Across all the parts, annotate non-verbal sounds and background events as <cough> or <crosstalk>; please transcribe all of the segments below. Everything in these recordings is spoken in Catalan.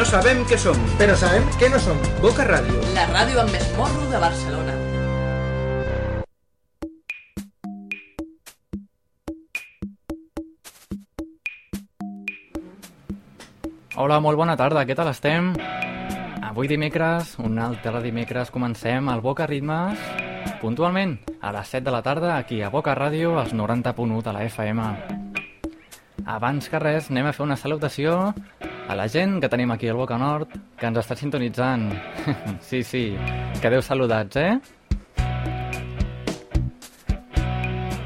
No sabem què som. Però sabem què no som. Boca Ràdio. La ràdio amb més morro de Barcelona. Hola, molt bona tarda, què tal estem? Avui dimecres, un altre dimecres, comencem al Boca Ritmes, puntualment, a les 7 de la tarda, aquí a Boca Ràdio, als 90.1 de la FM. Abans que res, anem a fer una salutació a la gent que tenim aquí al Boca Nord, que ens està sintonitzant. <laughs> sí, sí, quedeu saludats, eh?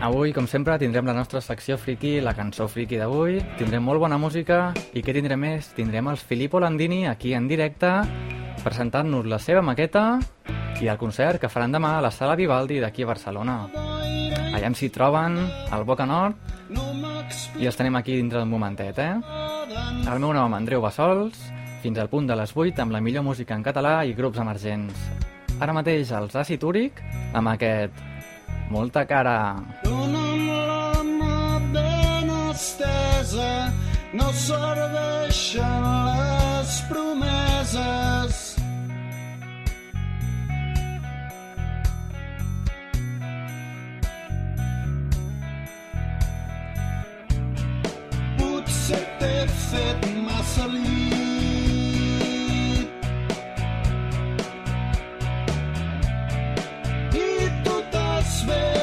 Avui, com sempre, tindrem la nostra secció friki, la cançó friki d'avui, tindrem molt bona música i què tindrem més? Tindrem els Filippo Landini aquí en directe presentant-nos la seva maqueta i el concert que faran demà a la Sala Vivaldi d'aquí a Barcelona. Allà s'hi troben al Boca Nord i els tenim aquí dintre d'un momentet, eh? El meu nom, Andreu Bassols, fins al punt de les 8 amb la millor música en català i grups emergents. Ara mateix els Acid Úric amb aquest molta cara. Dona'm la mà ben estesa, no serveixen les promeses. Christmas.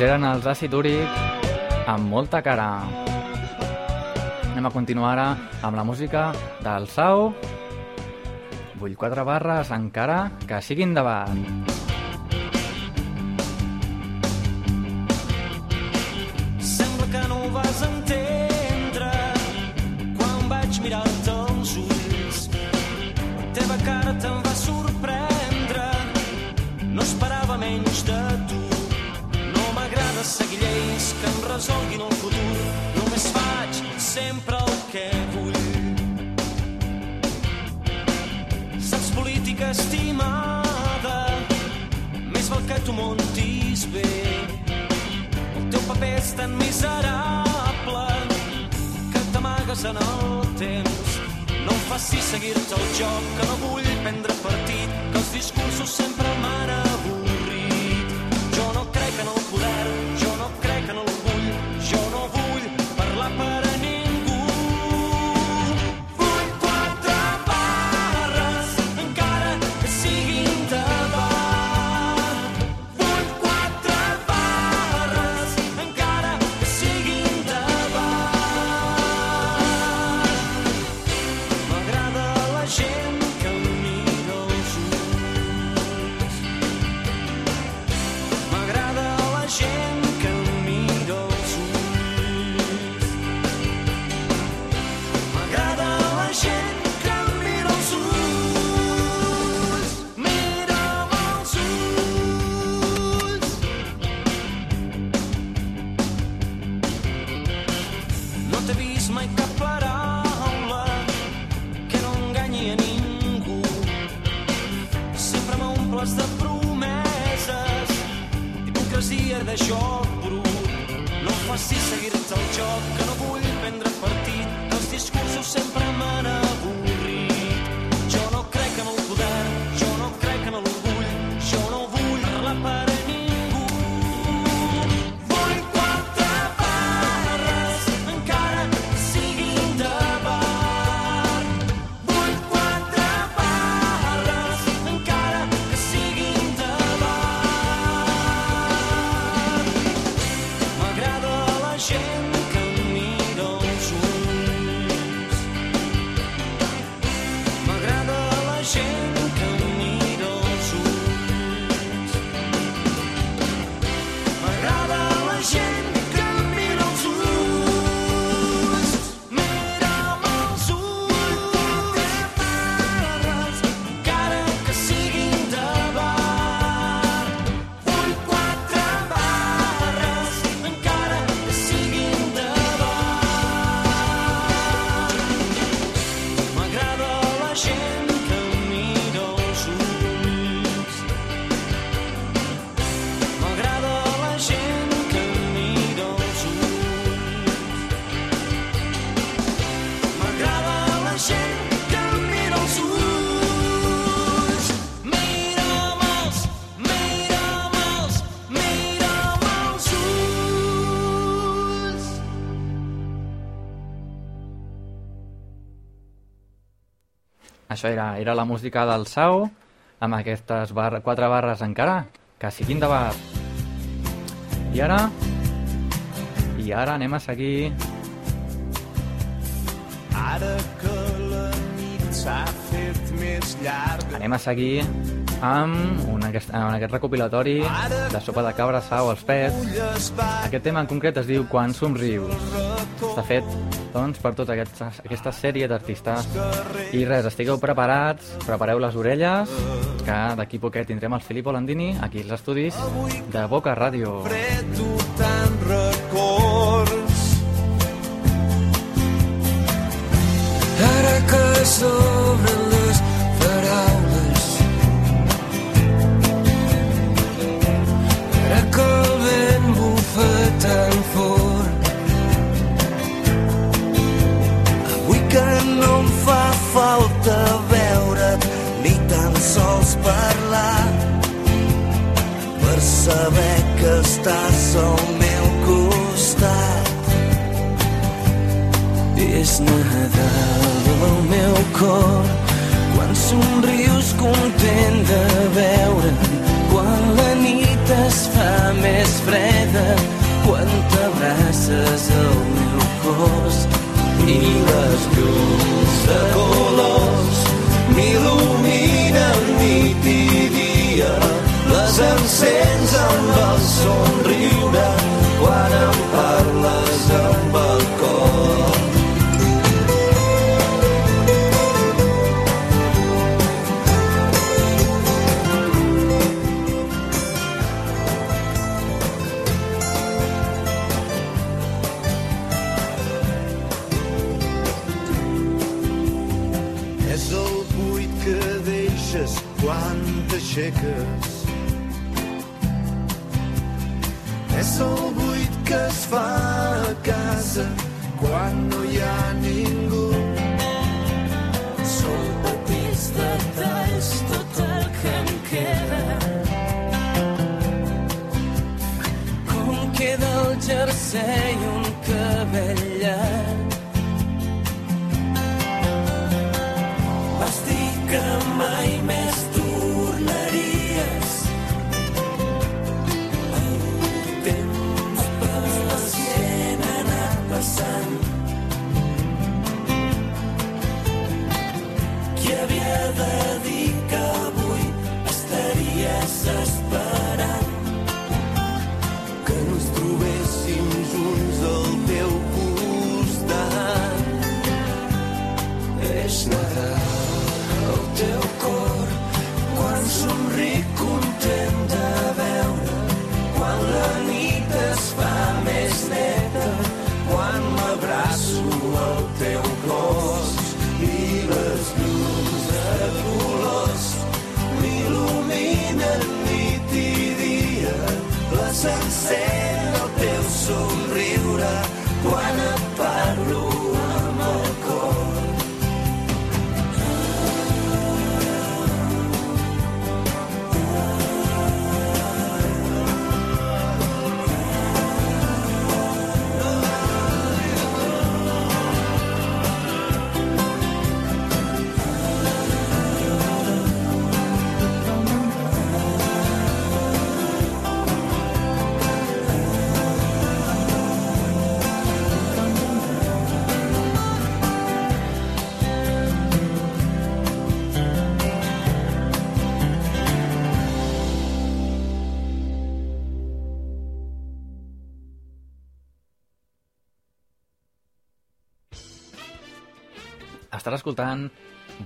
Ells eren els Acid Úric amb molta cara. Anem a continuar ara amb la música del Sau. Vull quatre barres encara que siguin davant. No em facis seguir-te de joc brut. No facis seguir-te el joc, que no vull prendre partit, els discursos sempre m'han Això era, era la música del Sau, amb aquestes bar quatre barres encara, que siguin de bar. I ara... I ara anem a seguir... Ara que la nit s'ha fet més llarga. Anem a seguir amb, un, aquest, amb aquest recopilatori de sopa de cabra, sau, els pets. Aquest tema en concret es diu Quan somrius. Està fet doncs, per tota aquesta, aquesta sèrie d'artistes. I res, estigueu preparats, prepareu les orelles, que d'aquí poquet tindrem el Filippo Landini aquí als estudis de Boca Ràdio. Ara que s'obren que el vent bufa tan fort Avui que no em fa falta veure't ni tan sols parlar per saber que estàs al meu costat. És Nadal al meu cor quan somrius content de veure'm quan la nit es fa més freda quan t'abraces al meu cos i les llums de colors m'il·luminen nit i dia. Les encens amb el somriure quan em parles amb el cor quan t'aixeques. És el buit que es fa a casa quan no hi ha ningú. Són petits detalls tot el que em queda. Com queda el jersei un cabell escoltant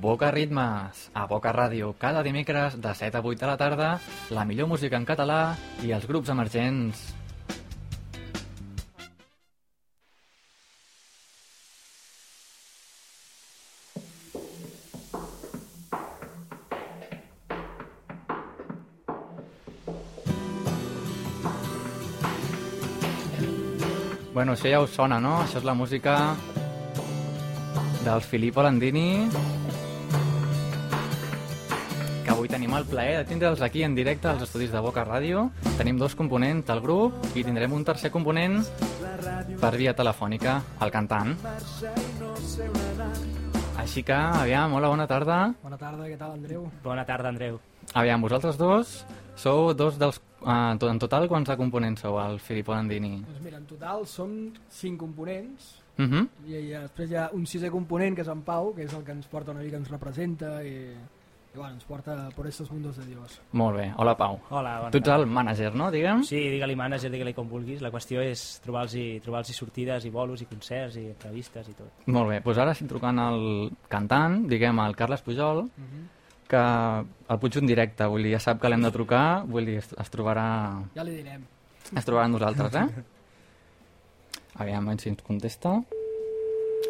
Boca Ritmes, a Boca Ràdio, cada dimecres de 7 a 8 de la tarda, la millor música en català i els grups emergents. Bueno, això ja us sona, no? Això és la música del Filippo Landini que avui tenim el plaer de tindre'ls aquí en directe als estudis de Boca Ràdio. Tenim dos components al grup i tindrem un tercer component per via telefònica, el cantant. Així que, aviam, hola, bona tarda. Bona tarda, què tal, Andreu? Bona tarda, Andreu. Aviam, vosaltres dos sou dos dels... Uh, en total, quants de components sou, el Filippo Landini? Doncs mira, en total som cinc components Uh -huh. i, i després hi ha un sisè component que és en Pau, que és el que ens porta una mica, ens representa i, i bueno, ens porta por estos mundos de Dios. Molt bé, hola Pau. Hola, bona Tu ets el mànager, no, diguem? Sí, digue-li manager, digue-li com vulguis. La qüestió és trobar-los trobar sortides i bolos i concerts i entrevistes i tot. Molt bé, doncs ara estic trucant al cantant, diguem, el Carles Pujol, que el puig en directe, vull dir, ja sap que l'hem de trucar, vull dir, es, es trobarà... Ja li direm. Es trobarà amb nosaltres, eh? <laughs> Aviam, si ens contesta.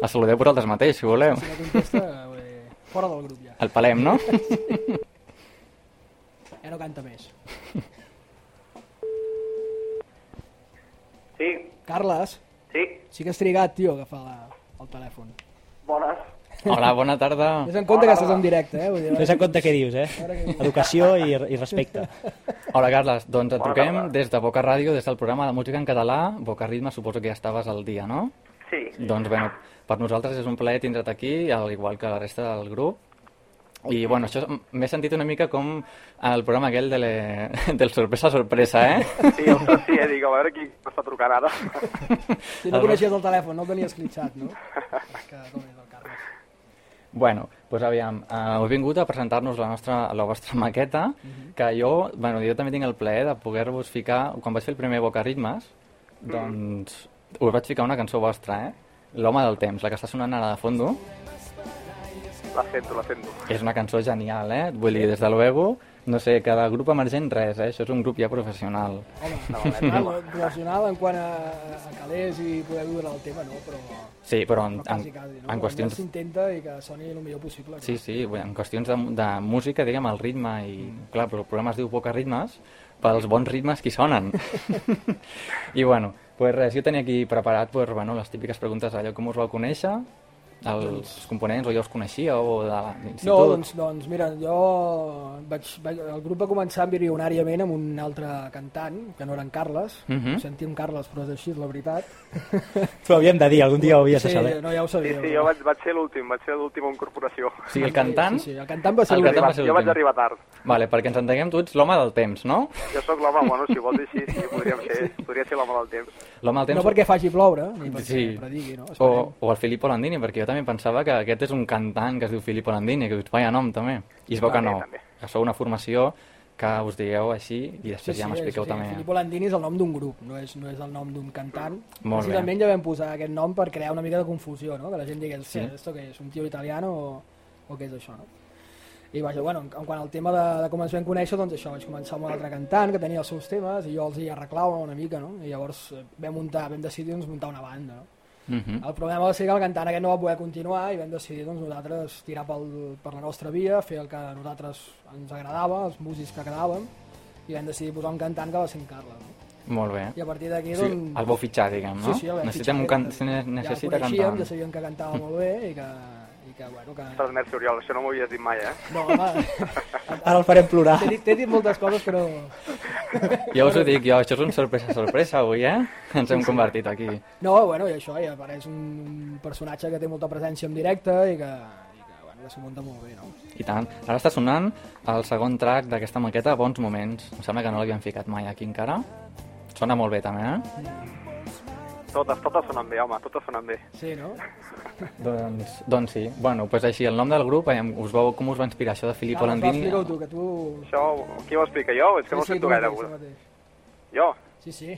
El saludeu vosaltres mateix, si voleu. Si no contesta, eh, fora del grup ja. El palem, no? Ja no canta més. Sí, Carles, sí, sí que has trigat, tio, a agafar la, el telèfon. bones. Hola, bona tarda. Ves en compte que estàs en directe, eh? Vull dir, Fes en compte què dius, eh? Educació i, i respecte. Hola, Carles. Doncs et Bona truquem tarda. des de Boca Ràdio, des del programa de música en català. Boca Ritme, suposo que ja estaves al dia, no? Sí, Doncs bé, per nosaltres és un plaer tindre't aquí, al igual que la resta del grup. I, bueno, això m'he sentit una mica com el programa aquell de le... <laughs> del sorpresa sorpresa, eh? Sí, ostres, sí, eh? Dic, a veure qui m'està trucant ara. Si no coneixies el telèfon, no el tenies clitxat, no? <laughs> Que com el. Bueno, doncs aviam, uh, heu vingut a presentar-nos la, nostra, la vostra <laughs> maqueta, que jo, bueno, jo també tinc el plaer de poder-vos ficar, quan vaig fer el primer Boca Ritmes, doncs us vaig ficar una cançó vostra, eh? L'home del temps, la que està sonant ara de fondo, La sento, la sento. és una cançó genial, eh? Vull dir, des de luego, no sé, cada grup emergent res, eh? Això és un grup ja professional. Home, no, professional <laughs> en quant a, a calés i poder viure el tema, no? Però, Sí, però en, però en, quasi, quasi, no? en qüestions... S'intenta i que soni el millor possible. Sí, sí, en qüestions de, de música, diguem, el ritme i... Clar, però el programa es diu Poca Ritmes, pels bons ritmes que sonen. <laughs> I bueno, pues res, jo tenia aquí preparat pues, bueno, les típiques preguntes allò com us vau conèixer, els components, o ja us coneixíeu, o de l'institut... No, doncs, doncs mira, jo vaig, vaig, el grup va començar embrionàriament amb un altre cantant, que no era en Carles, Mhm. ho sentim Carles, però és així, la veritat. Però ho havíem de dir, algun dia ho havies sí, de saber. no, ja ho Sí, sabíeu. sí, jo vaig, vaig ser l'últim, vaig ser l'última incorporació. O sigui, el cantant... Sí, sí, el cantant va ser El l'últim. Jo vaig arribar tard. Vale, perquè ens entenguem tu ets l'home del temps, no? Jo sóc l'home, bueno, si vols dir així, sí, podríem ser, podria ser l'home del temps. L'home del temps... No perquè faci ploure, ni perquè Sí. predigui, no? O, Esperem. o el Filippo Landini, perquè jo també pensava que aquest és un cantant que es diu Filippo Landini, que us vaya nom també. I es veu que no, també. que sou una formació que us digueu així i després Sí, ja sí, m'expliqueu sí, també. Filippo Landini és el nom d'un grup, no és, no és el nom d'un cantant. Molt bé. Precisament ja vam posar aquest nom per crear una mica de confusió, no? que la gent digués, Sí. sí. esto què és, un tio italiano o, o què és això? No? I vaja, bueno, en, en quant al tema de, de com ens vam conèixer, doncs això, vaig començar amb un altre cantant que tenia els seus temes i jo els hi arreglava una mica, no? I llavors eh, vam, muntar, vam decidir doncs, muntar una banda, no? Mhm. El problema va ser que el cantant aquest no va poder continuar i vam decidir doncs, nosaltres tirar pel, per la nostra via, fer el que a nosaltres ens agradava, els músics que quedàvem, i vam decidir posar un cantant que va ser en Carles. No? Molt bé. I a partir d'aquí, Sí, doncs... el vau fitxar, diguem, no? Sí, sí, el vam Necessitem fitxar, un can... ja- se ne- ja el necessita coneixíem, cantant. Ja sabíem que cantava molt bé i que, i que bueno, que... Ostres, merci, Oriol, això no m'ho havies dit mai, eh? No, home, <laughs> Ara el farem plorar. t'he dit, dit moltes coses no... Ja us ho dic jo, això és un sorpresa sorpresa avui, eh? Ens hem convertit aquí. No, bueno, i això, i apareix un, un personatge que té molta presència en directe i que, i que, s'ho munta molt bé, no? I tant. Ara està sonant el segon track d'aquesta maqueta, Bons Moments. Em sembla que no l'havíem ficat mai aquí encara. Sona molt bé també, eh? Totes, totes sonen bé, home, totes sonen bé. Sí, no? Doncs, doncs sí. Bueno, doncs així, el nom del grup, eh, us vau, com us va inspirar això de Filippo va, Landini? Explica-ho tu, que tu... Això, qui ho explica, jo? És que no ho sí, sento tu gaire. mateix. Jo? Sí, sí.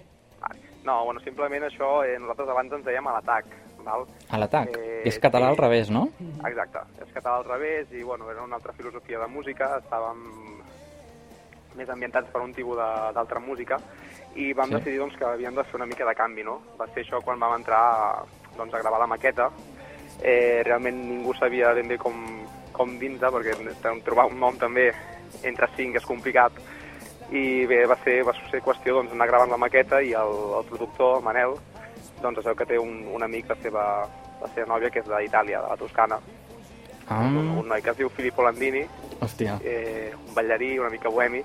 No, bueno, simplement això, eh, nosaltres abans ens dèiem a l'atac, val? A l'atac. Eh, És català sí. al revés, no? Exacte, és català al revés i bueno, era una altra filosofia de música, estàvem més ambientats per un tipus de- d'altra música i vam Sí. decidir doncs, que havíem de fer una mica de canvi, no? Va ser això quan vam entrar doncs, a gravar la maqueta. Eh, realment ningú sabia ben bé com, com dins-la, perquè trobar un nom també entre cinc és complicat i bé, va ser, va ser qüestió doncs, anar gravant la maqueta i el, el productor, el Manel, doncs es veu que té un, un amic, la seva, la seva nòvia, que és d'Itàlia, de la Toscana, Ah, un, un noi que es diu Filippo Landini, hòstia. eh, un ballarí, una mica bohemi,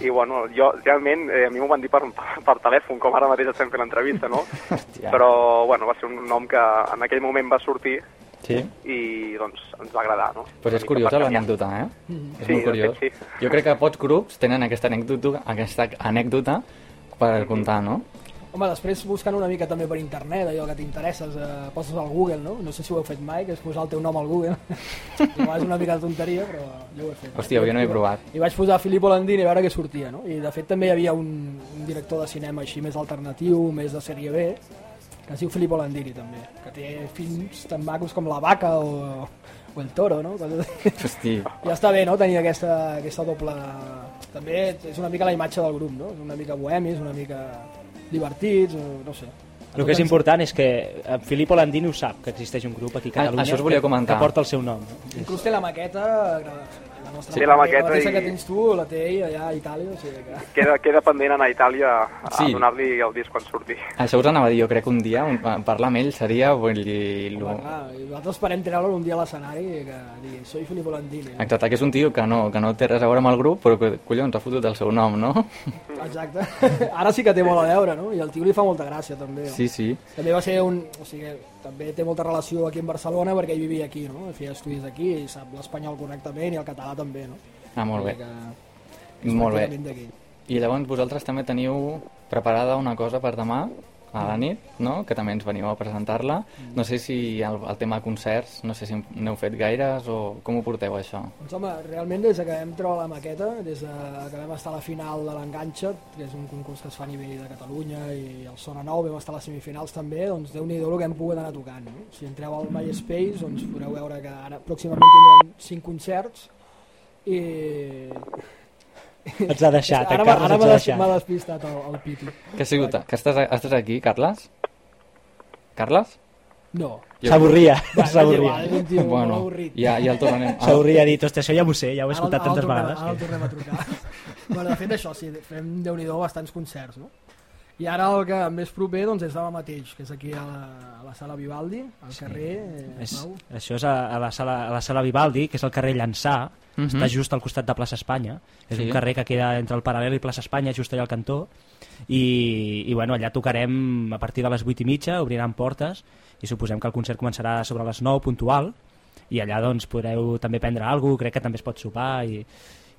i bueno, jo realment, eh, a mi m'ho van dir per, per telèfon, com ara mateix estem fent l'entrevista, no? <laughs> Hòstia. Però, bueno, va ser un nom que en aquell moment va sortir Sí? i, doncs, ens va agradar, no? Pues és curiosa canviar. l'anècdota, eh? És Sí, molt curiós. fet, sí. Jo crec que pocs grups tenen aquesta anècdota, aquesta anècdota per contar, no? Home, després buscant una mica també per internet, allò que t'interesses, eh, poses al Google, no? No sé si ho heu fet mai, que és posar el teu nom al Google. <laughs> Igual és una mica de tonteria, però jo ho he fet. Hòstia, jo no he provat. I vaig posar Filippo Landini a veure què sortia, no? I de fet també hi havia un, un director de cinema així més alternatiu, més de sèrie B, que es diu Filippo Landini també, que té films tan macos com La Vaca o, o El Toro, no? Hosti, Ja està bé, no?, tenir aquesta, aquesta doble... També és una mica la imatge del grup, no? És una mica bohemis, una mica divertits, o no sé. El que és important és que en Filippo Landini ho sap, que existeix un grup aquí a Ah, Catalunya això us volia que- comentar. que porta el seu nom. Inclús té la maqueta, la nostra Té la maqueta la i- que tens tu, la té ell allà a Itàlia, o sigui que... Queda, queda pendent anar a Itàlia a Sí. donar-li el disc quan surti. això us anava a dir, jo crec que un dia un, parlar amb ell seria, vull dir... Home, Lo... clar, i nosaltres esperem treure'l un dia a l'escenari i que digui, soy Filippo Landini. No? Exacte, que és un tio que no, que no té res a veure amb el grup, però que, collons, ha fotut el seu nom, no? Exacte. <laughs> Ara sí que té molt a veure, no? I el tio li fa molta gràcia, també. Sí, sí. També va ser un... O sigui, també té molta relació aquí en Barcelona perquè ell vivia aquí, no? Feia estudis aquí i sap l'espanyol correctament i el català també, no? Ah, molt bé. Que Molt bé. I llavors vosaltres també teniu preparada una cosa per demà, a la nit, no? que també ens veniu a presentar-la. No sé si el, el tema concerts, no sé si n'heu fet gaires o com ho porteu això? Doncs home, realment des de que vam treure la maqueta, des de que vam estar a la final de l'Enganxa, que és un concurs que es fa a nivell de Catalunya, i el Sona Nou vam estar a les semifinals també, doncs déu-n'hi-do el que hem pogut anar tocant. No? Si entreu al MySpace, doncs podreu veure que ara pròximament tindrem cinc concerts, i... <laughs> Ens ha deixat, ara en Carles ara ens ha deixat. m'ha despistat el, el Pitu. Que ha sigut? Que estàs, estàs aquí, Carles? Carles? No. S'avorria, s'avorria. Bueno, avorrit. ja, ja el tornarem... Ah, <laughs> S'avorria dit, hòstia, això ja m'ho sé, ja ho he Ara- escoltat ara el tantes vegades. Ara el que- tornem a trucar. <laughs> bueno, de fet, això sí, fem déu nhi bastants concerts, no? I ara el que més proper doncs, és demà mateix, que és aquí a la, a la sala Vivaldi, al carrer eh, És, Pau. això és a, a, la sala, a la sala Vivaldi, que és el carrer Llançà, Mhm. està just al costat de plaça Espanya. És Sí. un carrer que queda entre el Paral·lel i plaça Espanya, just allà al cantó. I, i bueno, allà tocarem a partir de les 8 i mitja, obriran portes, i suposem que el concert començarà sobre les 9, puntual, i allà doncs podreu també prendre alguna cosa, crec que també es pot sopar, i,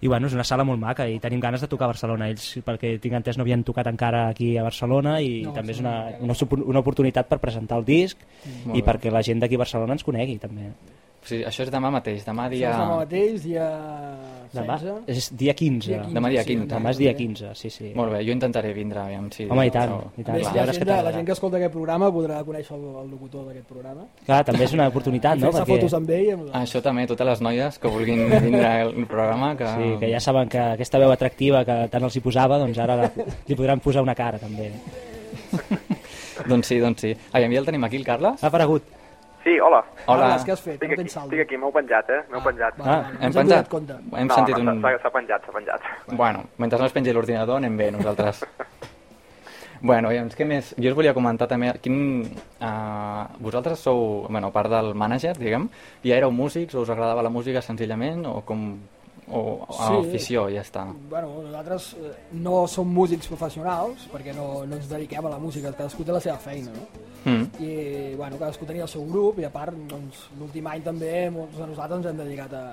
i bueno, és una sala molt maca i tenim ganes de tocar a Barcelona ells perquè tinc entès no havien tocat encara aquí a Barcelona i No, també és una, una, una oportunitat per presentar el disc Molt i perquè la gent d'aquí a Barcelona ens conegui també. Sí, això és demà mateix, demà Això dia... és demà mateix, dia Demà 16. és dia 15. Dia 15, Demà dia sí, 15. Demà és dia 15, sí, sí. Molt bé, jo intentaré vindre, aviam si... Home, i tant, això- i A tant. més, la, gent, que la gent que escolta aquest programa podrà conèixer el, el locutor d'aquest programa. Clar, també és una oportunitat, I no? fer-se fotos amb ell. Amb... Ah, Això també, totes les noies que vulguin vindre al programa, que... Sí, que ja saben que aquesta veu atractiva que tant els hi posava, doncs ara la, li podran posar una cara també. <laughs> Doncs sí, doncs sí. Aviam, ja el tenim aquí, el Carles? Ha aparegut. Sí, hola. Hola. Carles, què has fet? Estic No aquí, tens saldo. estic aquí, m'heu penjat, eh? M'heu penjat. vale, Ah. Hem penjat? Hem no, sentit no, un... s'ha s'ha penjat, s'ha penjat. Bueno, mentre no es pengi l'ordinador anem bé nosaltres. <laughs> bueno, i doncs què més? Jo us volia comentar també, quin, uh, vosaltres sou, bueno, a part del mànager, diguem, ja éreu músics o us agradava la música senzillament o com o a Sí. afició, ja està. Bueno, nosaltres eh, no som músics professionals, perquè no, no ens dediquem a la música, cadascú té la seva feina, no? Mm. I, bueno, cadascú tenia el seu grup, i a part, doncs, l'últim any també molts de nosaltres ens hem dedicat a,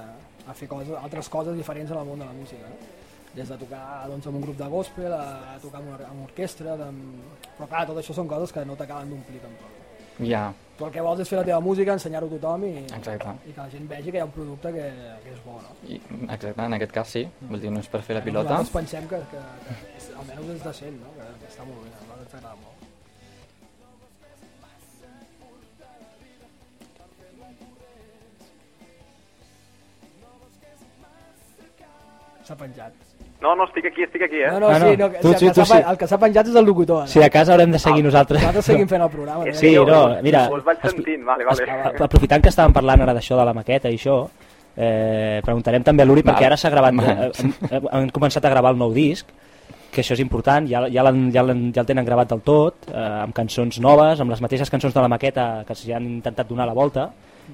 a fer coses, altres coses diferents en el món de la música, no? Des de tocar doncs, amb un grup de gospel, a tocar amb, una, amb orquestra, amb... però clar, tot això són coses que no t'acaben d'omplir tampoc. Ja, Tu el que vols és fer la teva música, ensenyar-ho a tothom i, exacte. i que la gent vegi que hi ha un producte que, que és bo, no? I, exacte, en aquest cas sí, vull dir, no és per fer la pilota. Nosaltres pensem que, que, que és, almenys és decent, no? que, que està molt bé, a nosaltres ens agrada molt. S'ha penjat. No, no, estic aquí, estic aquí, eh? No, no, Ah, no. sí, no, que, Tu el, sí, que tu s'ha pe- sí. el que s'ha penjat és el locutor. ara. Si a casa haurem de seguir nosaltres. Nosaltres seguim fent el programa. Eh? Sí, no, mira, Us vaig es- sentint, vale, vale. Es- Aprofitant que estàvem parlant ara d'això de la maqueta i això, eh, preguntarem també a l'Uri perquè ara s'ha gravat, eh, hem començat a gravar el nou disc, que això és important, ja, ja, l'han- ja, l'han- ja el tenen gravat del tot, eh, amb cançons noves, amb les mateixes cançons de la maqueta que s'hi han intentat donar la volta,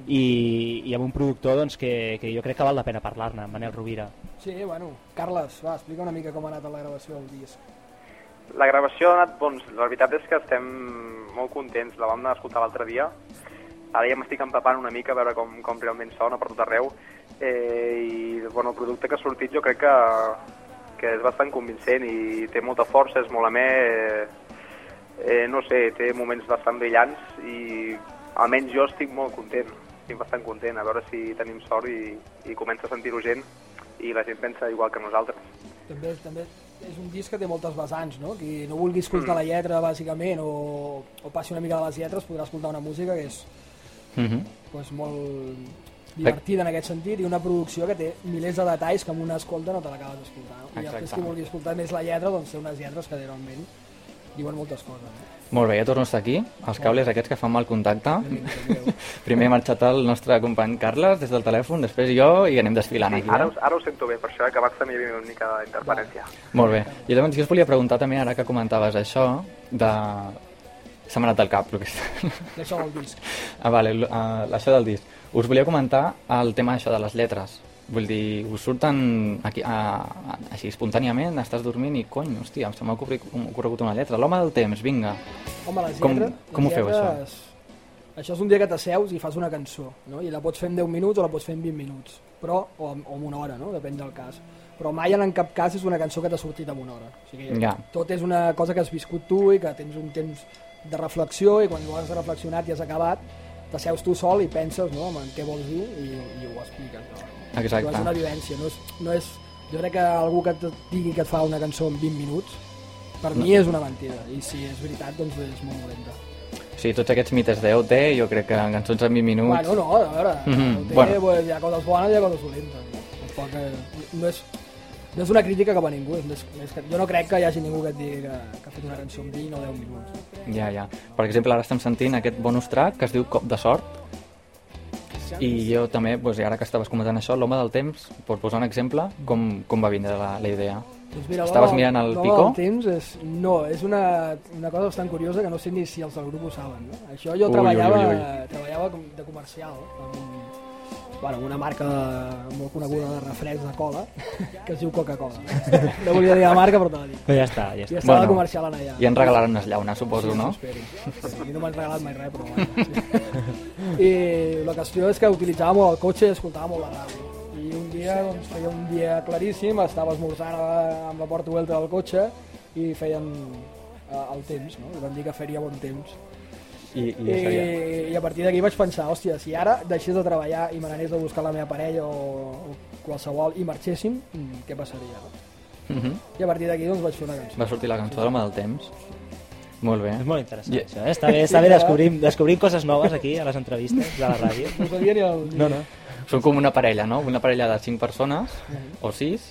i, i amb un productor doncs, que, que jo crec que val la pena parlar-ne, Manel Rovira. Sí, bueno, Carles, va, explica una mica com ha anat la gravació del disc. La gravació ha anat, doncs, la veritat és que estem molt contents, la vam anar a escoltar l'altre dia, ara ja m'estic empapant una mica a veure com, com realment sona per tot arreu, eh, i bueno, el producte que ha sortit jo crec que, que és bastant convincent i té molta força, és molt amè, eh, eh, no sé, té moments bastant brillants i almenys jo estic molt content, estic bastant content, a veure si tenim sort i, i comença a sentir-ho gent i la gent pensa igual que nosaltres. També, també és un disc que té moltes vessants, no? Qui no vulgui escoltar la lletra, bàsicament, o, o passi una mica de les lletres, podrà escoltar una música que és Mm -hmm. pues, molt divertida en aquest sentit i una producció que té milers de detalls que amb una escolta no te l'acabes d'escoltar. No? I després qui vulgui escoltar més la lletra, doncs té unes lletres que realment diuen moltes coses. No? Molt bé, ja torno a estar aquí. Els cables aquests que fan mal contacte. <laughs> Primer ha marxat el nostre company Carles des del telèfon, després jo i anem desfilant aquí. Ara, Eh? us, ara ho sento bé, per això, eh, que abans també hi havia una mica d'interferència. Molt bé. I llavors jo us volia preguntar també, ara que comentaves això, de... Se m'ha anat del cap, el que està... <laughs> D'això del disc. Ah, vale, uh, això del disc. Us volia comentar el tema això de les lletres. Vull dir, us surten aquí, a, a, així espontàniament, estàs dormint i cony, hòstia, se m'ha ocorregut, una lletra. L'home del temps, vinga. Home, les Com- lletres... com ho feu, això? lletres- Això és un dia que t'asseus i fas una cançó, no? I la pots fer en 10 minuts o la pots fer en 20 minuts, però, o, o en una hora, no? Depèn del cas. Però mai en cap cas és una cançó que t'ha sortit en una hora. O sigui, Ja. tot és una cosa que has viscut tu i que tens un temps de reflexió i quan ho has reflexionat i has acabat, t'asseus tu sol i penses no, en què vols dir i, i ho expliques. No? Exacte. Però és una vivència, no és, no és... Jo crec que algú que et digui que et fa una cançó en 20 minuts, per mi és una mentida, i si és veritat, doncs és molt dolenta. Sigui, tots aquests mites d'OT, jo crec que en cançons en 20 minuts... Bueno, no, a veure, mm -hmm. bueno. pues, hi ha coses bones i hi ha coses dolentes. No? Tampoc, eh, no, és, no és una crítica cap a ningú, és més, més que, jo no crec que hi hagi ningú que et digui que, que ha fet una cançó en 20 o 10 minuts. Ja, ja. Per exemple, ara estem sentint aquest bonus track que es diu Cop de sort, i jo també, doncs, ara que estaves comentant això, l'home del temps, per posar un exemple, com, com va vindre la, la idea? Doncs mira, Estaves mirant el l'home Pico? del temps és, no, és una, una cosa bastant curiosa que no sé ni si els del grup ho saben. No? Això jo Ui, treballava, ui, ui, treballava de comercial amb, bueno, una marca molt coneguda de refreds de cola <laughs> que es diu Coca-Cola. No volia dir la marca, però te la dic. Però ja està, ja I està. estava Bueno, comercial en allà. I en regalaran unes llaunes, suposo, Sí, no? Sí, I no m'han regalat mai res, però bueno, sí. I la qüestió és que utilitzava molt el cotxe i escoltava molt la ràdio. I un dia, doncs, feia un dia claríssim, estava esmorzant amb la porta oberta del cotxe i feien eh, el temps, no? I van dir que faria bon temps. I, i I, això ja. I a partir d'aquí vaig pensar, hòstia, si ara deixés de treballar i me n'anés a buscar la meva parella o, o qualsevol i marxéssim, mm, què passaria? No? Mhm. I a partir d'aquí doncs vaig fer una cançó. Va sortir la cançó de l'home del temps. Molt bé. És molt interessant, I- això, eh? Està bé, està bé <laughs> descobrim, descobrim coses noves aquí a les entrevistes de la ràdio. No sabia ni el... No, no. Són com una parella, no? Una parella de 5 persones, o 6,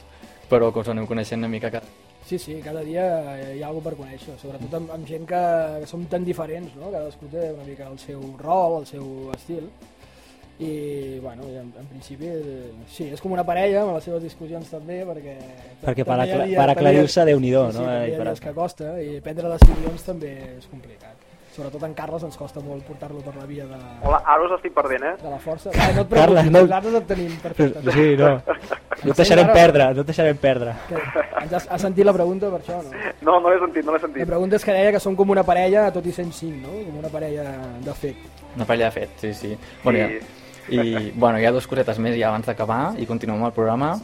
però que us aneu coneixent una mica cada... Sí, sí, cada dia hi ha alguna per conèixer, sobretot amb, amb gent que, que som tan diferents, no? Cadascú té una mica el seu rol, el seu estil, i, bueno, en, en principi, sí, és com una parella, amb les seves discussions també, perquè... Perquè per, acla per aclarir-se, Déu-n'hi-do, sí, no? Sí, I hi ha per- que costa, i prendre decisions també és complicat. Sobretot en Carles ens costa molt portar-lo per la via de, Hola, ara us estic perdent, eh? de la força. Va, no et preocupis, Carles, no- nosaltres et tenim perfectament. Sí, no. <laughs> No et deixarem perdre, no et deixarem perdre. Que, ens has, has sentit la pregunta per això, no? No, no l'he sentit, no l'he La sentit. pregunta és que deia que som com una parella, tot i sent cinc, no? Com una parella de fet. Una parella de fet, sí, sí. Bueno, Sí. ja, I, bueno, hi ha dues cosetes més ja abans d'acabar i continuem el programa.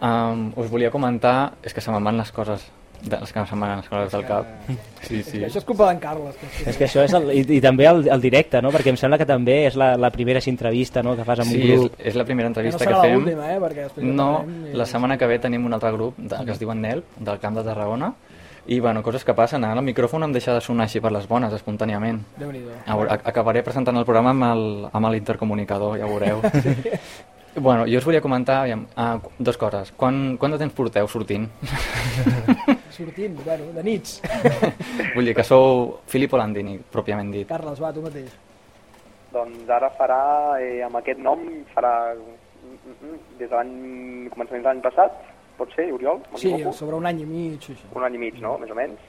Um, us volia comentar... És que se me'n van les coses, de, les que se'm van les coses del cap. <laughs> Sí, És sí. això és culpa d'en Carles. Que és És que això és el, i, i també el, el directe, no? Perquè em sembla que també és la, la primera entrevista no? que fas amb Sí, un és, grup. és la primera que no entrevista que fem. l'última, eh? Perquè No, i- la setmana que ve tenim un altre grup de, que es diu Nel, del Camp de Tarragona, i bueno, coses que passen, ara el micròfon em deixa de sonar així per les bones, espontàniament. Veure, ac- acabaré presentant el programa amb el, amb l'intercomunicador, ja ho veureu. <laughs> Bueno, jo us volia comentar aviam, uh, dues coses. Quan, quant de temps porteu sortint? <laughs> sortint, bueno, de nits. <laughs> Vull dir que sou Filippo Landini, pròpiament dit. Carles, va, tu mateix. Doncs ara farà, eh, amb aquest nom, farà mm, mm, des de l'any, començament de l'any passat, pot ser, Oriol? Sí, sobre un any i mig. Així. Un any i mig, no?, més o menys.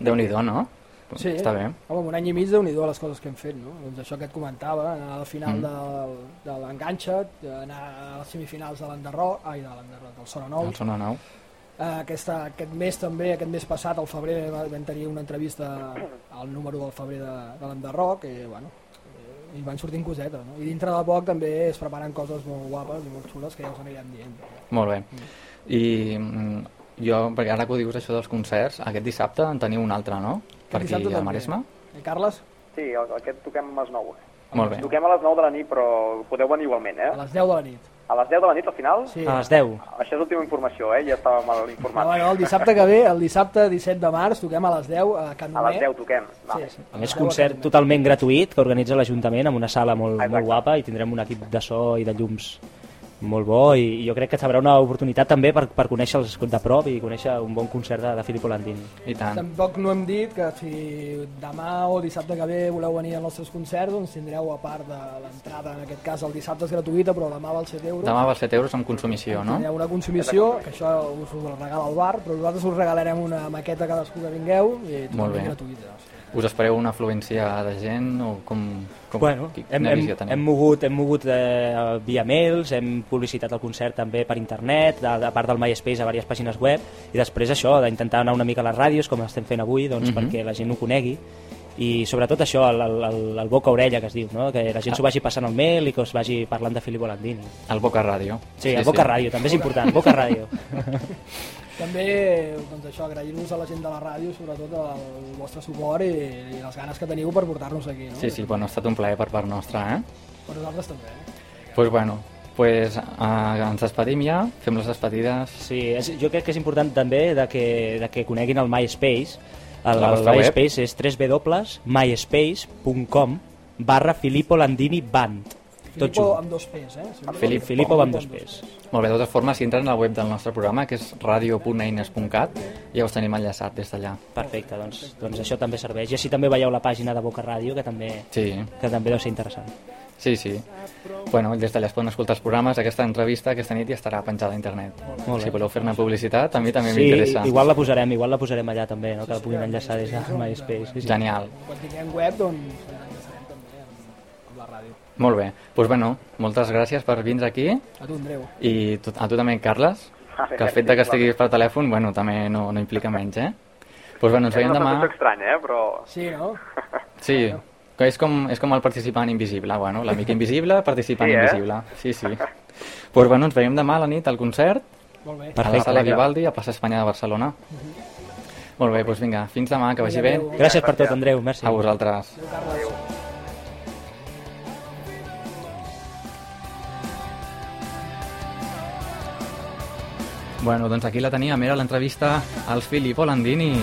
déu nhi no? Sí, està bé. Home, un any i mig déu nhi les coses que hem fet, no? Doncs això que et comentava, anar al final mm. de, de l'enganxat, anar a les semifinals de l'Enderró, ai, de l'Enderró, del Sona 9. Del Sona 9 aquesta, aquest mes també, aquest mes passat, al febrer, va- vam tenir una entrevista al número del febrer de, de l'Enderroc i, bueno, eh, i van sortint cosetes, no? I dintre de poc també es preparen coses molt guapes i molt xules que ja us anirem dient. Molt bé. I mm, jo, perquè ara que ho dius això dels concerts, aquest dissabte en teniu un altre, no? Per aquí a. Maresme? Eh, Carles, Sí, aquest toquem a les 9. Molt bé. Toquem a les 9 de la nit, però podeu venir igualment, eh? a les 10 de la nit. A les 10 de la nit, al final? Sí. A les 10. Això és l'última informació, eh? Ja estava mal No, informat. bueno, el dissabte que ve, el dissabte 17 de març, toquem a les 10 a Can A Nomer. les 10 toquem. Sí, Vale. sí. A més, Les 10 concert totalment gratuït que organitza l'Ajuntament amb una sala molt, Exacte. molt guapa i tindrem un equip de so i de llums molt bo i jo crec que serà una oportunitat també per, per conèixer-los de prop i conèixer un bon concert de, de Filippo Landini. I tant. Tampoc no hem dit que si demà o dissabte que ve voleu venir als nostres concerts, doncs tindreu a part de l'entrada, en aquest cas el dissabte és gratuïta, però demà val 7 euros. Demà val 7 euros amb consumició, no? Tindreu una consumició, que això us ho regala el bar, però nosaltres us regalarem una maqueta a cadascú que vingueu i Molt bé. totalment gratuïta. Us espereu una afluència de gent o com... com Bueno, hem, hem, hem mogut, hem mogut eh, via mails, hem publicitat al concert també per internet, a, a part del MySpace a diverses pàgines web, i després això, d'intentar anar una mica a les ràdios, com estem fent avui, doncs, Mhm. perquè la gent ho conegui, i sobretot això, el, el, el, el boca a orella que es diu, no? que la gent s'ho vagi passant al mail i que us vagi parlant de Filippo Landini. El Boca Ràdio. Sí, el Boca Ràdio, també és important, Boca Ràdio. <laughs> També, doncs això, agrair-vos a la gent de la ràdio, sobretot el vostre suport i, i les ganes que teniu per portar-nos aquí, no? Sí, sí, bueno, ha estat un plaer per part nostra, eh? Per nosaltres també, eh? Doncs pues bueno, pues, uh, ens despedim ja, fem les despedides. Sí, és, jo crec que és important també de que, de que coneguin el MySpace. El, el vostra web? MySpace és www.myspace.com barra Filippo Landini Band. Tot Filippo junt. amb dos P's, eh? Sempre Filip, Filippo amb dos P's. Molt bé, de totes formes, si entren a la web del nostre programa, que és radio.eines.cat, ja us tenim enllaçat des d'allà. Perfecte, doncs, doncs això també serveix. I així també veieu la pàgina de Boca Ràdio, que també, Sí, que també deu ser interessant. sí, sí. Bueno, des d'allà es poden escoltar els programes. Aquesta entrevista aquesta nit ja estarà penjada a internet. Molt bé. Si voleu fer-ne publicitat, a mi també Sí, m'interessa. igual la posarem, igual la posarem allà també, no? que la puguin enllaçar des de MySpace. Sí, sí. Genial. Quan tinguem web, doncs, Molt bé. Doncs pues bueno, moltes gràcies per vindre aquí A tu, Andreu. i tu, a tu també, Carles, que el fet de que estiguis per telèfon, bueno, també no, no implica menys, eh? Doncs pues bueno, ens És veiem una demà... sensació estranya, eh? Però... Sí, no? Sí, que és com, és com el participant invisible, bueno, l'amic invisible, participant Sí, eh? invisible. Sí, sí. Doncs pues bueno, ens veiem demà a la nit al concert, Molt bé. a la Perfecte, sala. Vivaldi, a plaça Espanya de Barcelona. Molt bé, doncs vinga, fins demà, que vagi bé. Gràcies per tot, Andreu, merci. A vosaltres. Adéu, Carles. Bueno, doncs aquí la teníem, era l'entrevista al Filippo Landini.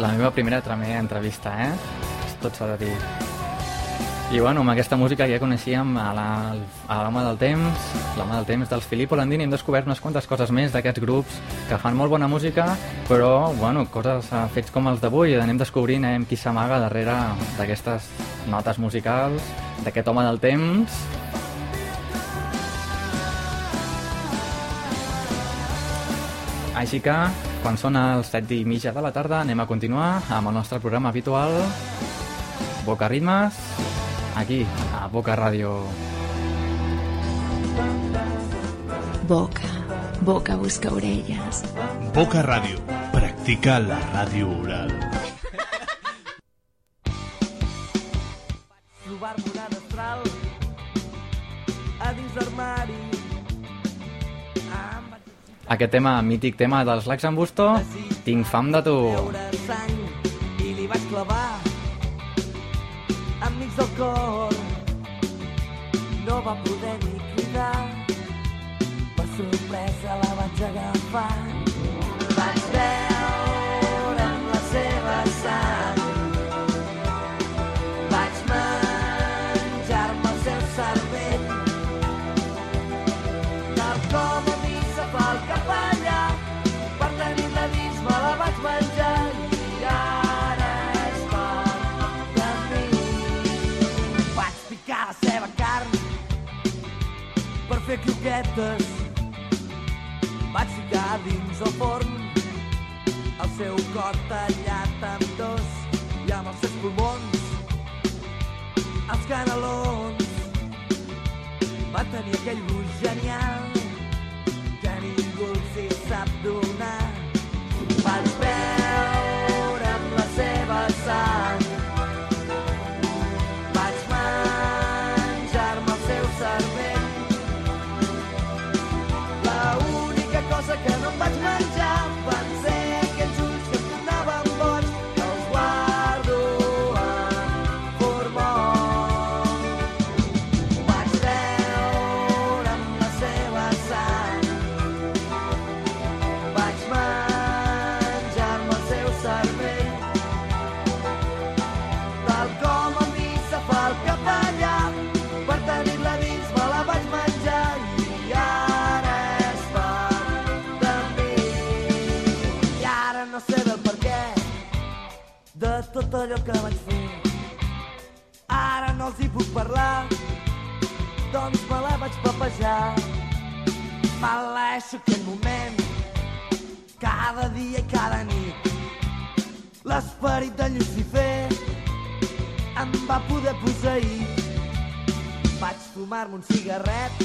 La meva primera també entrevista, eh? Tot s'ha de dir. I bueno, amb aquesta música ja coneixíem a l'home del temps, l'home del temps dels Filippo Landini, hem descobert unes quantes coses més d'aquests grups que fan molt bona música, però, bueno, coses, eh, fets com els d'avui, anem descobrint eh, qui s'amaga darrere d'aquestes notes musicals, d'aquest home del temps, Així que, quan són els 7 i mitja de la tarda, anem a continuar amb el nostre programa habitual Boca Ritmes, aquí, a Boca Ràdio. Boca, boca busca orelles. Boca Ràdio. Practica la ràdio oral. trobar-me una destral a dins l'armari. Aquest tema, mític tema dels Lacs en Busto, Tinc fam de tu. sang i li vaig clavar enmig del cor. No va poder ni cridar, per sorpresa la vaig agafar. Fer croquetes. Vaig ficar dins el forn el seu cor tallat amb dos i amb els seus pulmons. Els canelons. Va tenir aquell gust genial tot allò que vaig fer. Ara no els hi puc parlar doncs me la vaig papejar. Maleixo aquell moment cada dia i cada nit. L'esperit de Lucifer em va poder posseir vaig fumar-me un cigarret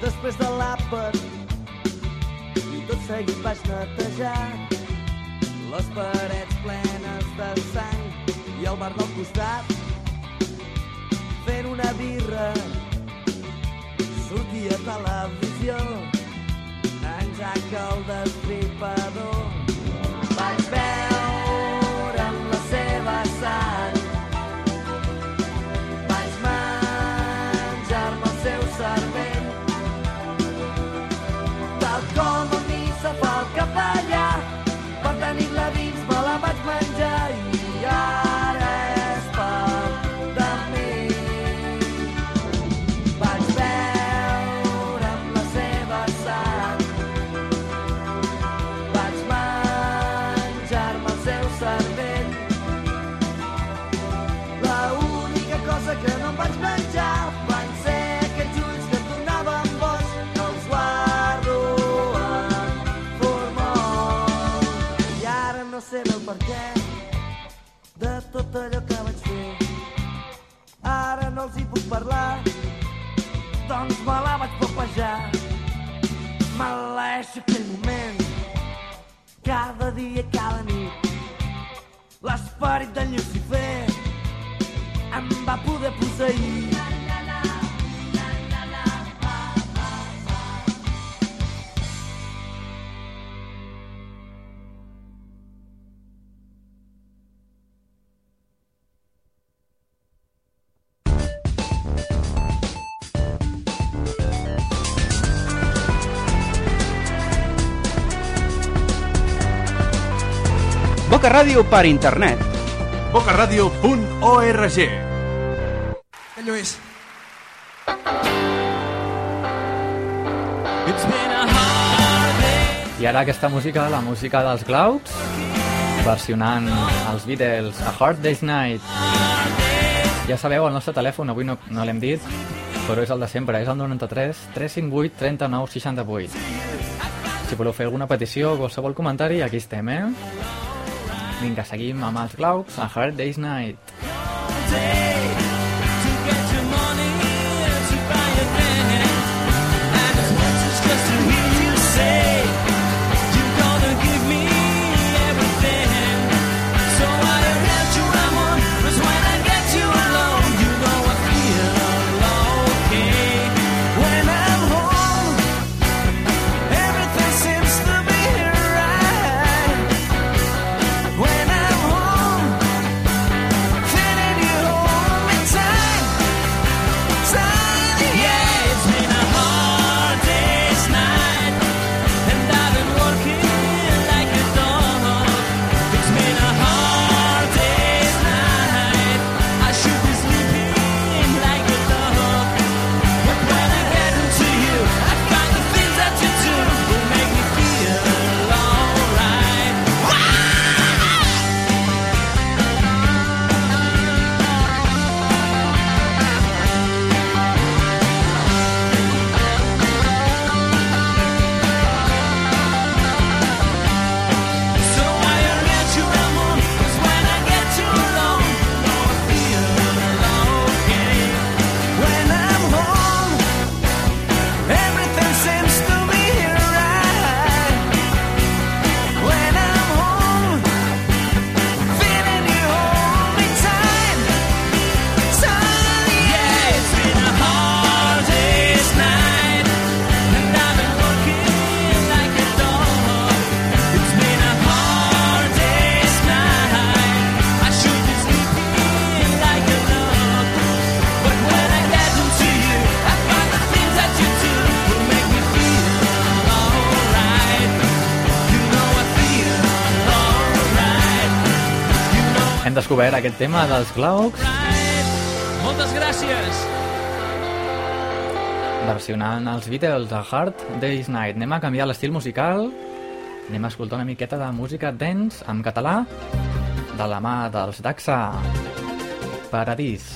després de l'àpat i tot seguit vaig netejar les parets plenes de sang i el bar del costat fent una birra. Sortia a televisió en Jack el destripador tot allò que vaig fer. Ara no els hi puc parlar. Doncs me la vaig papejar maleeixo aquell moment. Cada dia, cada nit. L'esperit del Lucifer em va poder posseir Boca Ràdio per internet. bocaradio.org Lluís, I ara aquesta música, la música dels Clouds, versionant els Beatles a Hard Day's Night. Ja sabeu, el nostre telèfon, avui no, no l'hem dit, però és el de sempre, és el 93 358 39 68. Si voleu fer alguna petició o qualsevol comentari, aquí estem, eh? Vinga, seguim amb els Clouds a Hard Day's Night. When descobert aquest tema dels Clouds Moltes gràcies. versionant els Beatles a Hard Day's Night. Anem a canviar l'estil musical, anem a escoltar una miqueta de música dance en català de la mà dels Daxa. Paradís.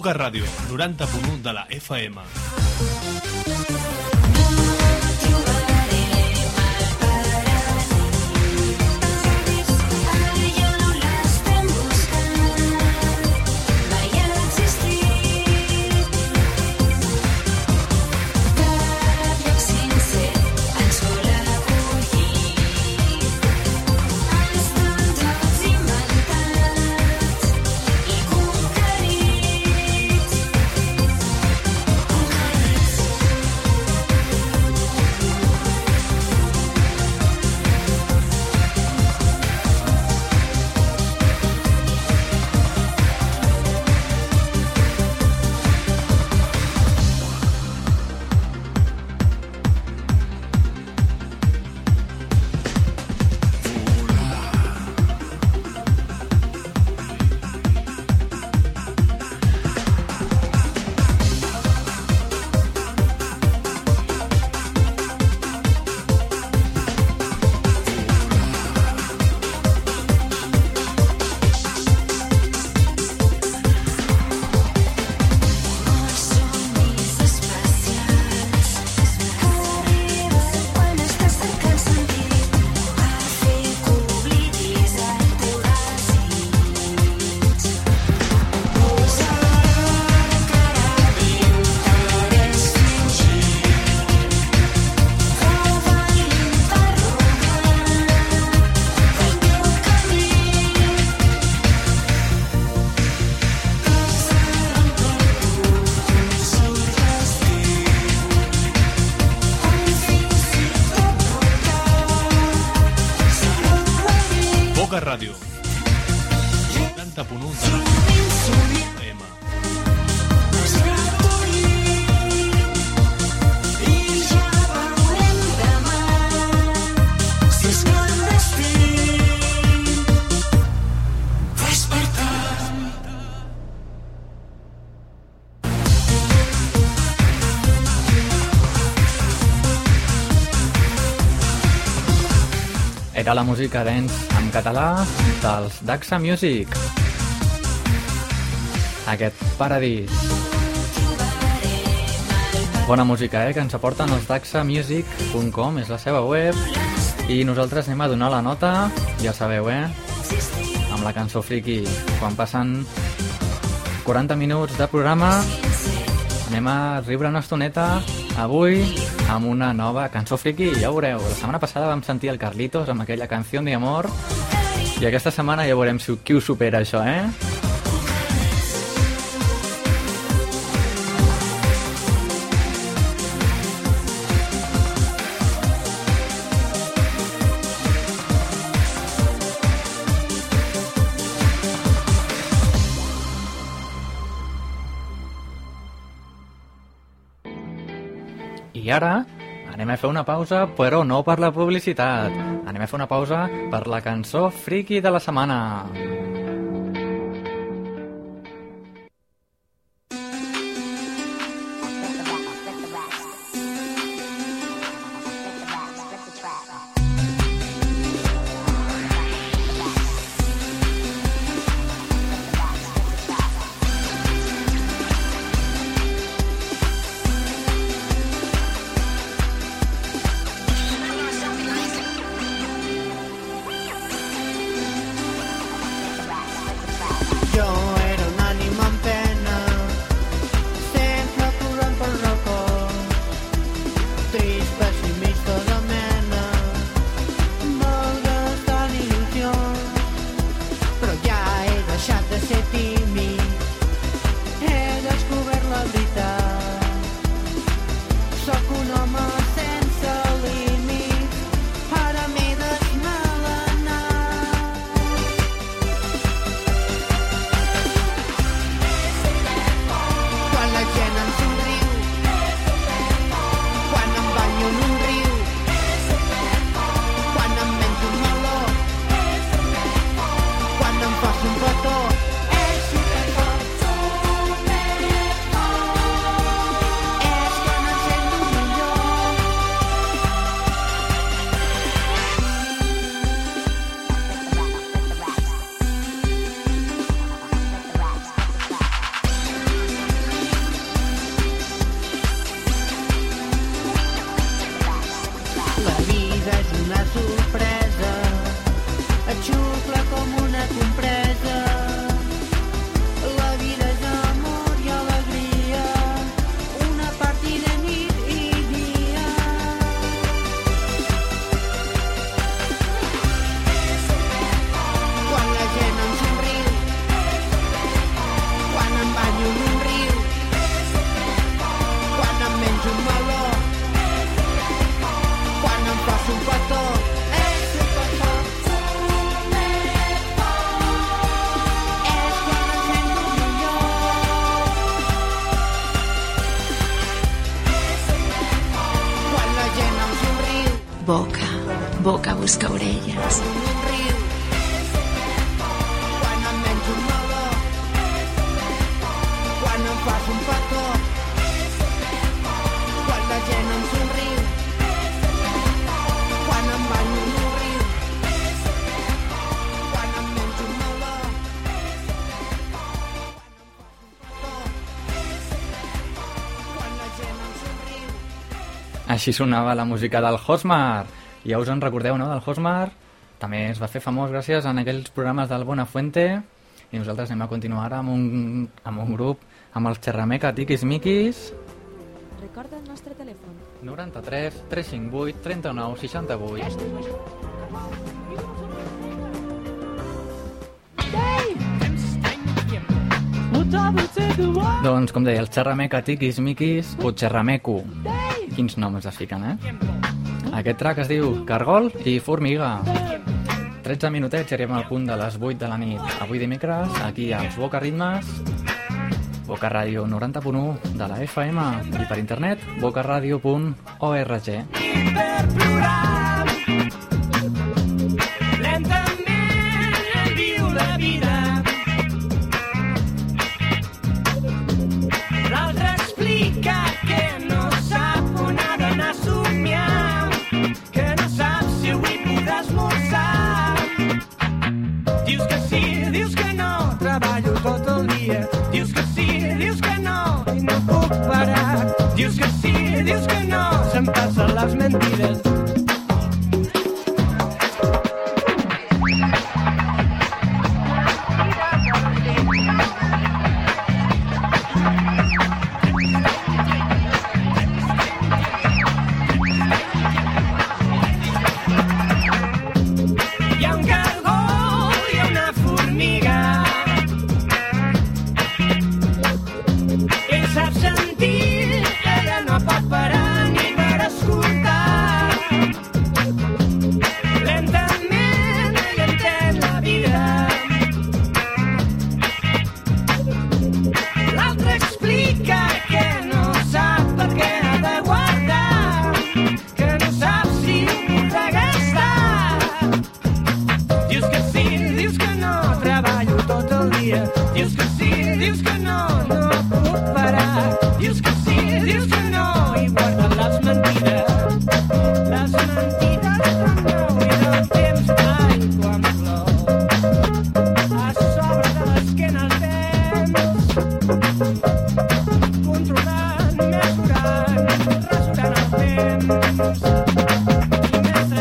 Boca Ràdio, 90.1 de la FM. Era la música dance en català dels Daxa Music. Aquest paradís. Bona música, eh? Que ens aporten els daxamusic.com, és la seva web. I nosaltres anem a donar la nota, ja sabeu, eh? Amb la cançó friki. Quan passen 40 minuts de programa, anem a riure una estoneta avui amb una nova cançó friki, ja ho veureu. La setmana passada vam sentir el Carlitos amb aquella canció de amor i aquesta setmana ja veurem si, qui ho supera això, eh? Ara anem a fer una pausa, però no per la publicitat. Anem a fer una pausa per la cançó friki de la setmana. Així sonava la música del Hosmar. Ja us en recordeu, no?, del Hosmar. També es va fer famós gràcies a aquells programes del Buenafuente. I nosaltres anem a continuar ara amb un, amb un grup, amb els Xerrameca Tiquis Miquis. Recorda el nostre telèfon. 93 358 39 68. Doncs, com deia, els xerrameca, tiquis, miquis, o xerrameco. Quins noms es fiquen, eh? Aquest track es diu Cargol i Formiga. 13 minutets i arribem al punt de les 8 de la nit. Avui dimecres, aquí als Boca Ritmes, Boca Ràdio 90.1 de la FM i per internet bocaradio.org. Lentament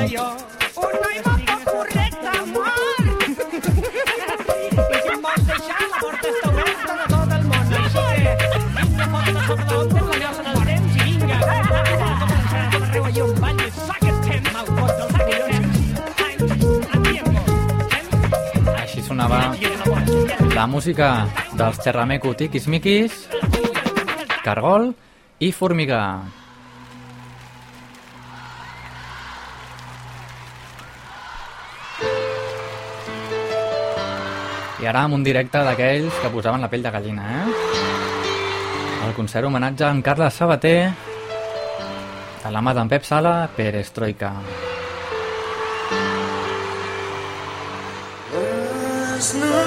jo, amor. I si em vols deixar, la porta està oberta de tot el món. Així que, vinga, fot-te sobre l'onze, la llosa del temps i vinga. Arreu allà sac pot dels. Així sonava la música dels xerrameco, tiquis, miquis, Cargol i Formiga. I ara amb un directe d'aquells que posaven la pell de gallina, eh? El concert homenatge a en Carles Sabater de la mà d'en Pep Sala, Perestroika. Les notícies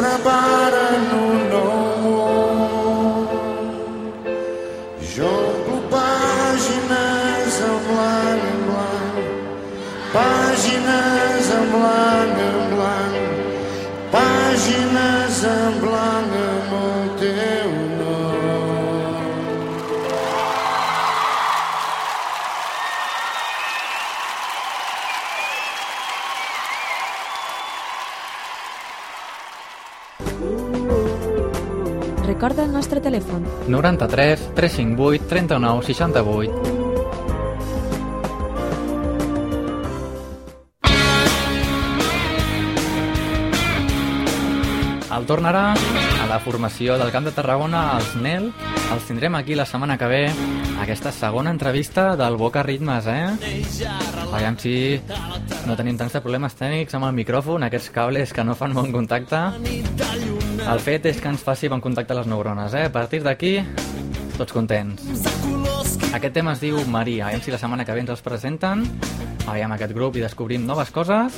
preparen Recorda el nostre telèfon. 93 358 39 68. El tornarà a la formació del Camp de Tarragona, els NEL. Els tindrem aquí la setmana que ve, aquesta segona entrevista del Boca Ritmes, eh? Aviam si no tenim tants de problemes tècnics amb el micròfon, aquests cables que no fan bon contacte. El fet és que ens faci bon contacte a les neurones, eh? A partir d'aquí, tots contents. Aquest tema es diu Maria, aviam si la setmana que ve ens els presenten. Aviam aquest grup i descobrim noves coses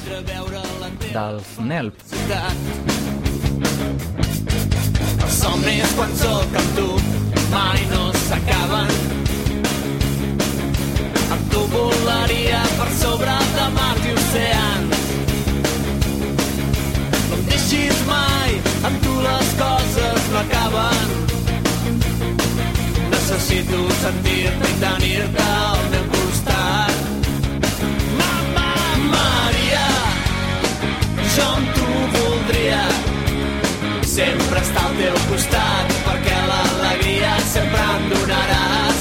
dels NELP. Els somnis quan sóc amb tu mai no s'acaben. Amb tu volaria per sobre de mar i oceans. Deixis mai, amb tu les coses no acaben. Necessito sentir-te i tenir-te al meu costat. Mama, Maria, jo amb tu voldria sempre estar al teu costat perquè l'alegria sempre em donaràs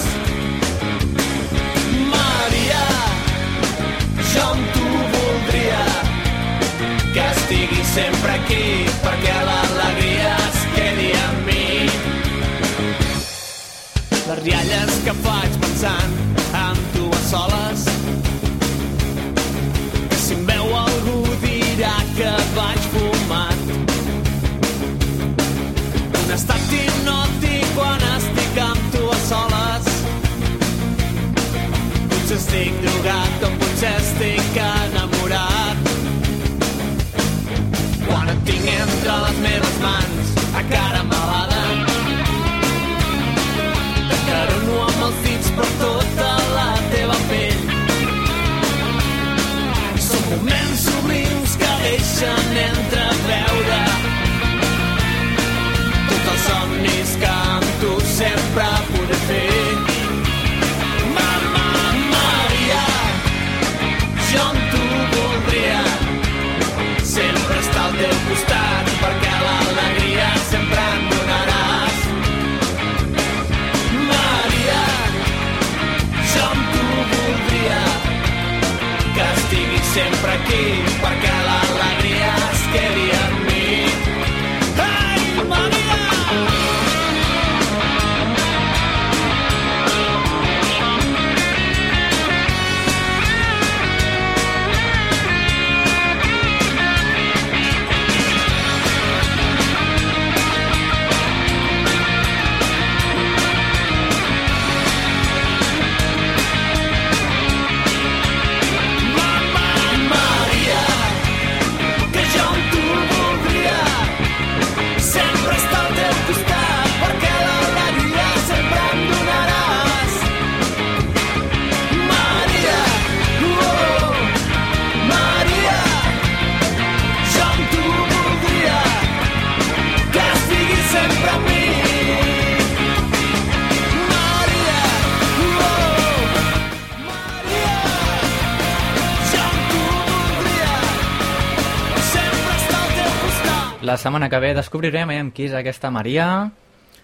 La setmana que ve descobrirem aviam qui és aquesta Maria,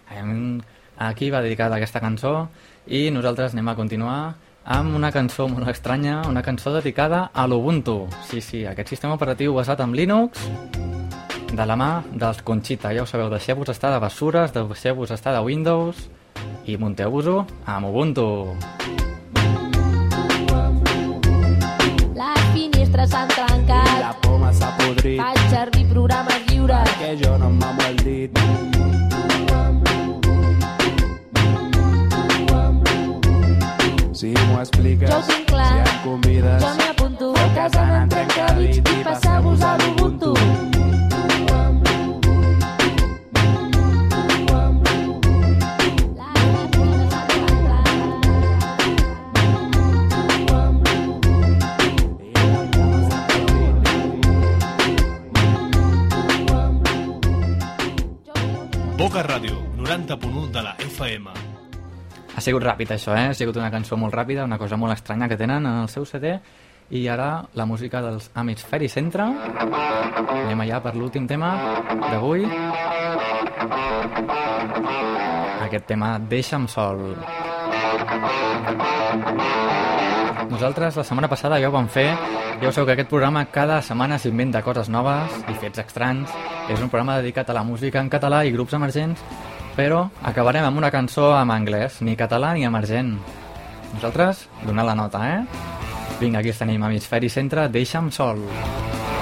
aviam a qui va dedicada aquesta cançó, i nosaltres anem a continuar amb una cançó molt estranya, una cançó dedicada a l'Ubuntu. Sí, sí, aquest sistema operatiu basat en Linux, de la mà dels Conchita. Ja ho sabeu, deixeu-vos estar de bessures, deixeu-vos estar de Windows i munteu-vos-ho amb Ubuntu. Les finestres s'han trencat. La poma s'ha podrit Faig servir programes lliures. perquè jo no em mamo el dit. Si m'ho expliques, Jo tinc clar. si em convides, Jo m'hi apunto. a casa n'en trencadit i passeu-vos a l'Ubuntu. Boca Ràdio, 90.1 de la FM. Ha sigut ràpid això, eh? Ha sigut una cançó molt ràpida, una cosa molt estranya que tenen en el seu CD. I ara la música dels Hemisferi Centre. Anem allà per l'últim tema d'avui. Aquest tema Deixa'm sol. Nosaltres la setmana passada ja ho vam fer. Ja ho sabeu que aquest programa cada setmana s'inventa coses noves i fets estranys. És un programa dedicat a la música en català i grups emergents, però acabarem amb una cançó en anglès, ni català ni emergent. Nosaltres, donar la nota, eh? Vinga, aquí els tenim, Hemisferi Centre, Deixa'm sol. Portaven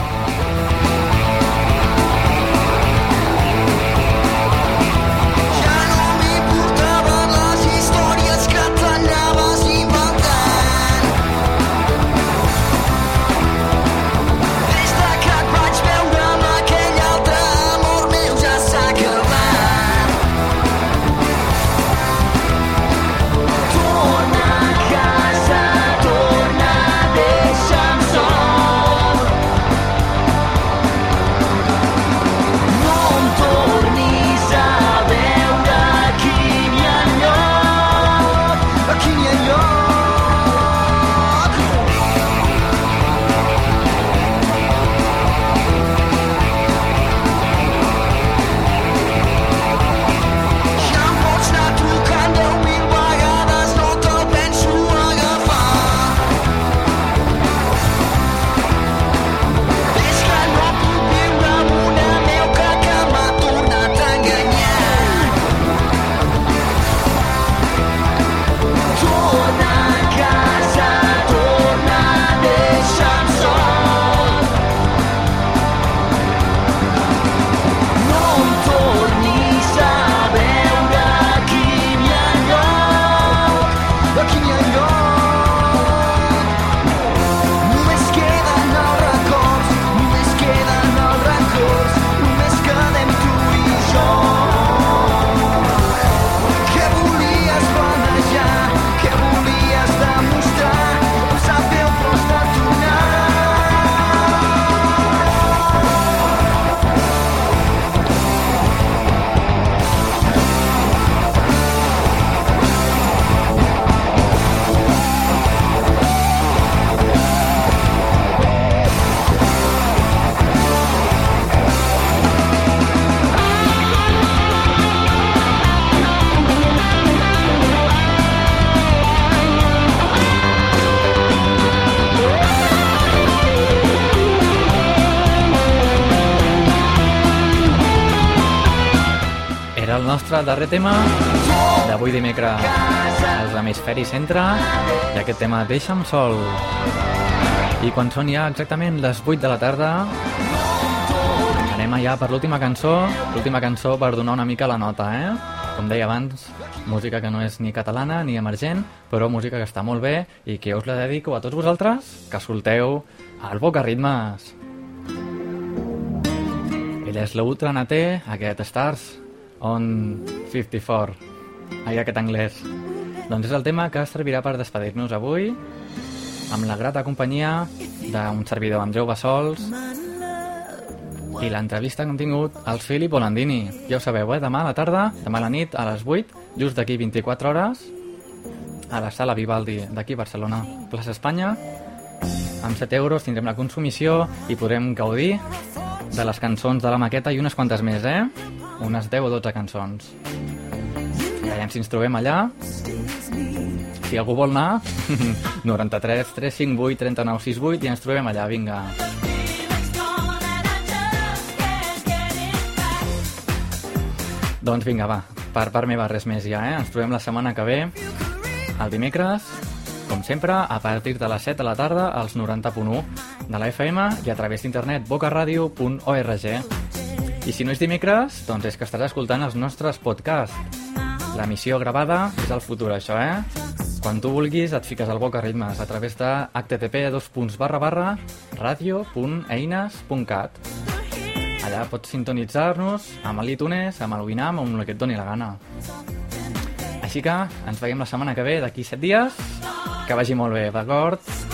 nostre darrer tema d'avui dimecres als Hemisferi Centre i aquest tema Deixa'm sol. I quan són ja exactament les 8 de la tarda anem allà per l'última cançó, l'última cançó per donar una mica la nota, eh? Com deia abans, música que no és ni catalana ni emergent, però música que està molt bé i que us la dedico a tots vosaltres que escolteu el Boca Ritmes. Ell és l'Ultra Naté, aquest Stars on 54. Ai, aquest anglès. Doncs és el tema que servirà per despedir-nos avui amb la grata companyia d'un servidor Andreu Bassols i l'entrevista que hem tingut al Filip Olandini. Ja ho sabeu, eh? Demà a la tarda, demà a la nit, a les 8, just d'aquí 24 hores, a la sala Vivaldi d'aquí Barcelona, plaça Espanya. Amb 7 euros tindrem la consumició i podrem gaudir de les cançons de la maqueta i unes quantes més, eh? Unes 10 o 12 cançons. Veiem si ens trobem allà. Si algú vol anar, 93 358 39 68 i ens trobem allà, vinga. Doncs vinga, va, per part meva res més ja, eh? Ens trobem la setmana que ve, el dimecres, com sempre, a partir de les 7 de la tarda als 90.1 de la FM i a través d'internet bocaradio.org. I si no és dimecres, doncs és que estaràs escoltant els nostres podcasts. La missió gravada és el futur, això, eh? Quan tu vulguis et fiques al Boca Ritmes a través de http radio.eines.cat Allà pots sintonitzar-nos amb l'iTunes, amb el Winamp, amb el que et doni la gana. Així que ens veiem la setmana que ve, d'aquí 7 dies. Que vagi molt bé, d'acord?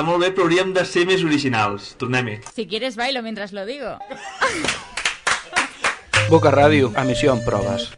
Està molt bé, però hauríem de ser més originals. Tornem-hi. Si quieres bailo mientras lo digo. Boca Ràdio, emissió en proves.